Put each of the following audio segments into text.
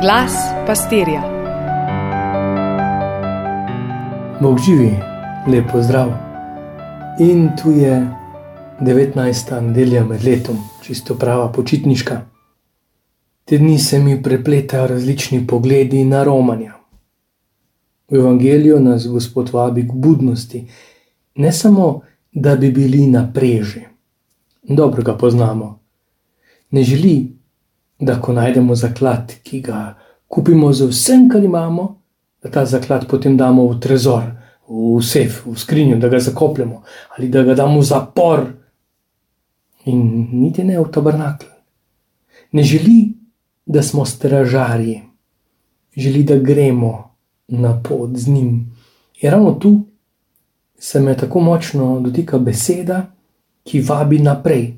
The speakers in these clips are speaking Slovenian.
Glas pastirja. Bog živi, lepo zdrav. In tu je 19. nedelja med letom, čisto prava počitniška. Te dni se mi prepletajo različni pogledi na romanja. V evangeliju nas Gospod vabi k budnosti, ne samo, da bi bili na preži. Dobro ga poznamo. Ne želi, da ko najdemo zaklad, ki ga kupimo z vsem, kar imamo, da ta zaklad potem damo v trezor, v sef, v skrinjo, da ga zakopljemo ali da ga damo v zapor in niti ne v tabernakl. Ne želi, da smo stražarji, želi, da gremo na pot z njim. In ravno tu se me tako močno dotika beseda, ki vabi naprej.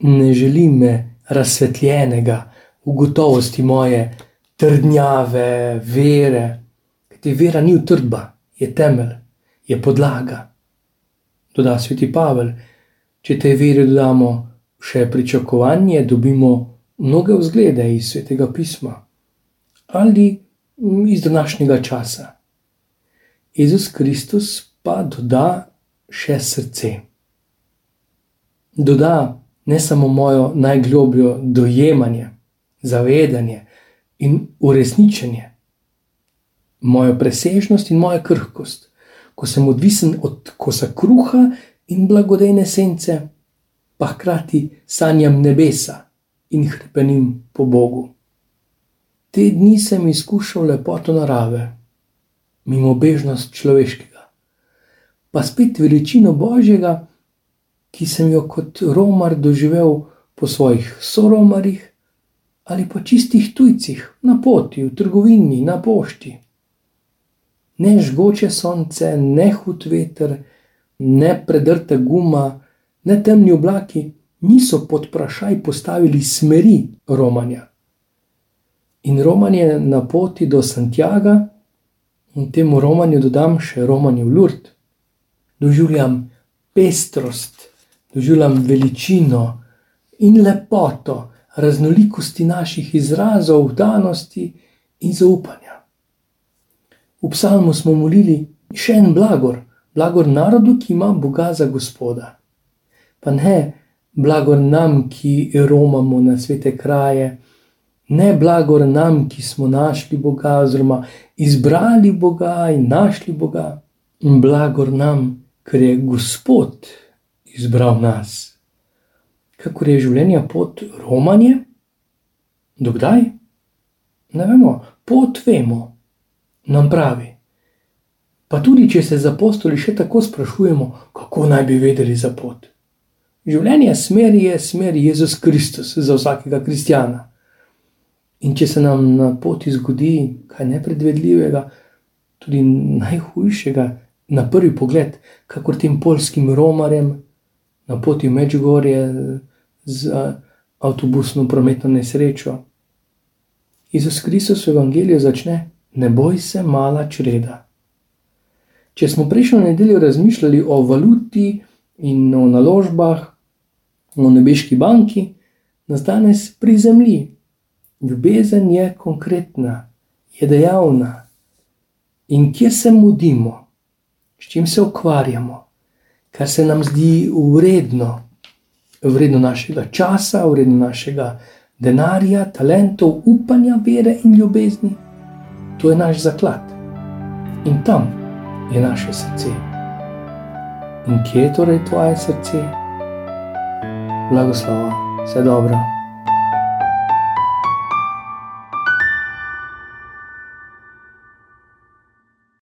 Ne želi me razsvetljenega v gotovosti moje trdnjave, vere, ker vera ni utrdba, je temelj, je podlaga. Doda sveti Pavel, če te veri dodamo še pričakovanje, dobimo mnoge vzglede iz svetega pisma ali iz današnjega časa. Jezus Kristus pa doda še srce. Doda ne samo mojo najglobljo dojemanje, zavedanje in uresničenje, mojo presežnost in mojo krhkost, ko sem odvisen od kosa kruha in blagodejne sence, pa hkrati sanjam nebesa in hrepenim po Bogu. Te dni sem izkušal lepoto narave, mimo bežnost človeškega, pa spet veličino Božjega, ki sem jo kot romar doživel po svojih soromarjih ali pa čistih tujcih na poti, v trgovini, na pošti ne žgoče sonce, ne hud veter, ne predrta guma, ne temni oblaki niso pod vprašaj postavili smeri romanja. In romanje na poti do Santiago, in temu romanju dodam še romanje v Lurd, doživljam pestrost, doživljam veličino in lepoto, raznolikosti naših izrazov, danosti in zaupanja. V psalmu smo molili še en blagor, blagor narodu, ki ima Boga za gospoda. Pa ne blagor nam, ki romamo na svete kraje, ne blagor nam, ki smo našli Boga, oziroma izbrali Boga in našli Boga, in blagor nam, ker je Gospod izbral nas. Kako je življenje pot romanje? Dokdaj? Ne vemo, pot vemo nam pravi. Pa tudi, če se za apostoli še tako sprašujemo, kako naj bi vedeli za pot. Življenje smer je smer Jezus Kristus za vsakega kristjana. In če se nam na poti zgodi kaj nepredvedljivega, tudi najhujšega, na prvi pogled, kakor tem polskim romarjem na poti v Mečgorje z avtobusno prometno nesrečo, Jezus Kristus v Evangeliju začne ne boj se, mala čreda. Če smo prejšnjo nedeljo razmišljali o valuti in o naložbah, o nebeški banki, nas danes prizemlji. Ljubezen je konkretna, je dejavna. In kje se mudimo, s čim se ukvarjamo, kar se nam zdi vredno, vredno našega časa, vredno našega denarja, talentov, upanja, vere in ljubezni. To je naš zaklad in tam je naše srce. In kje je torej tvoje srce? Blagoslova, vse dobro.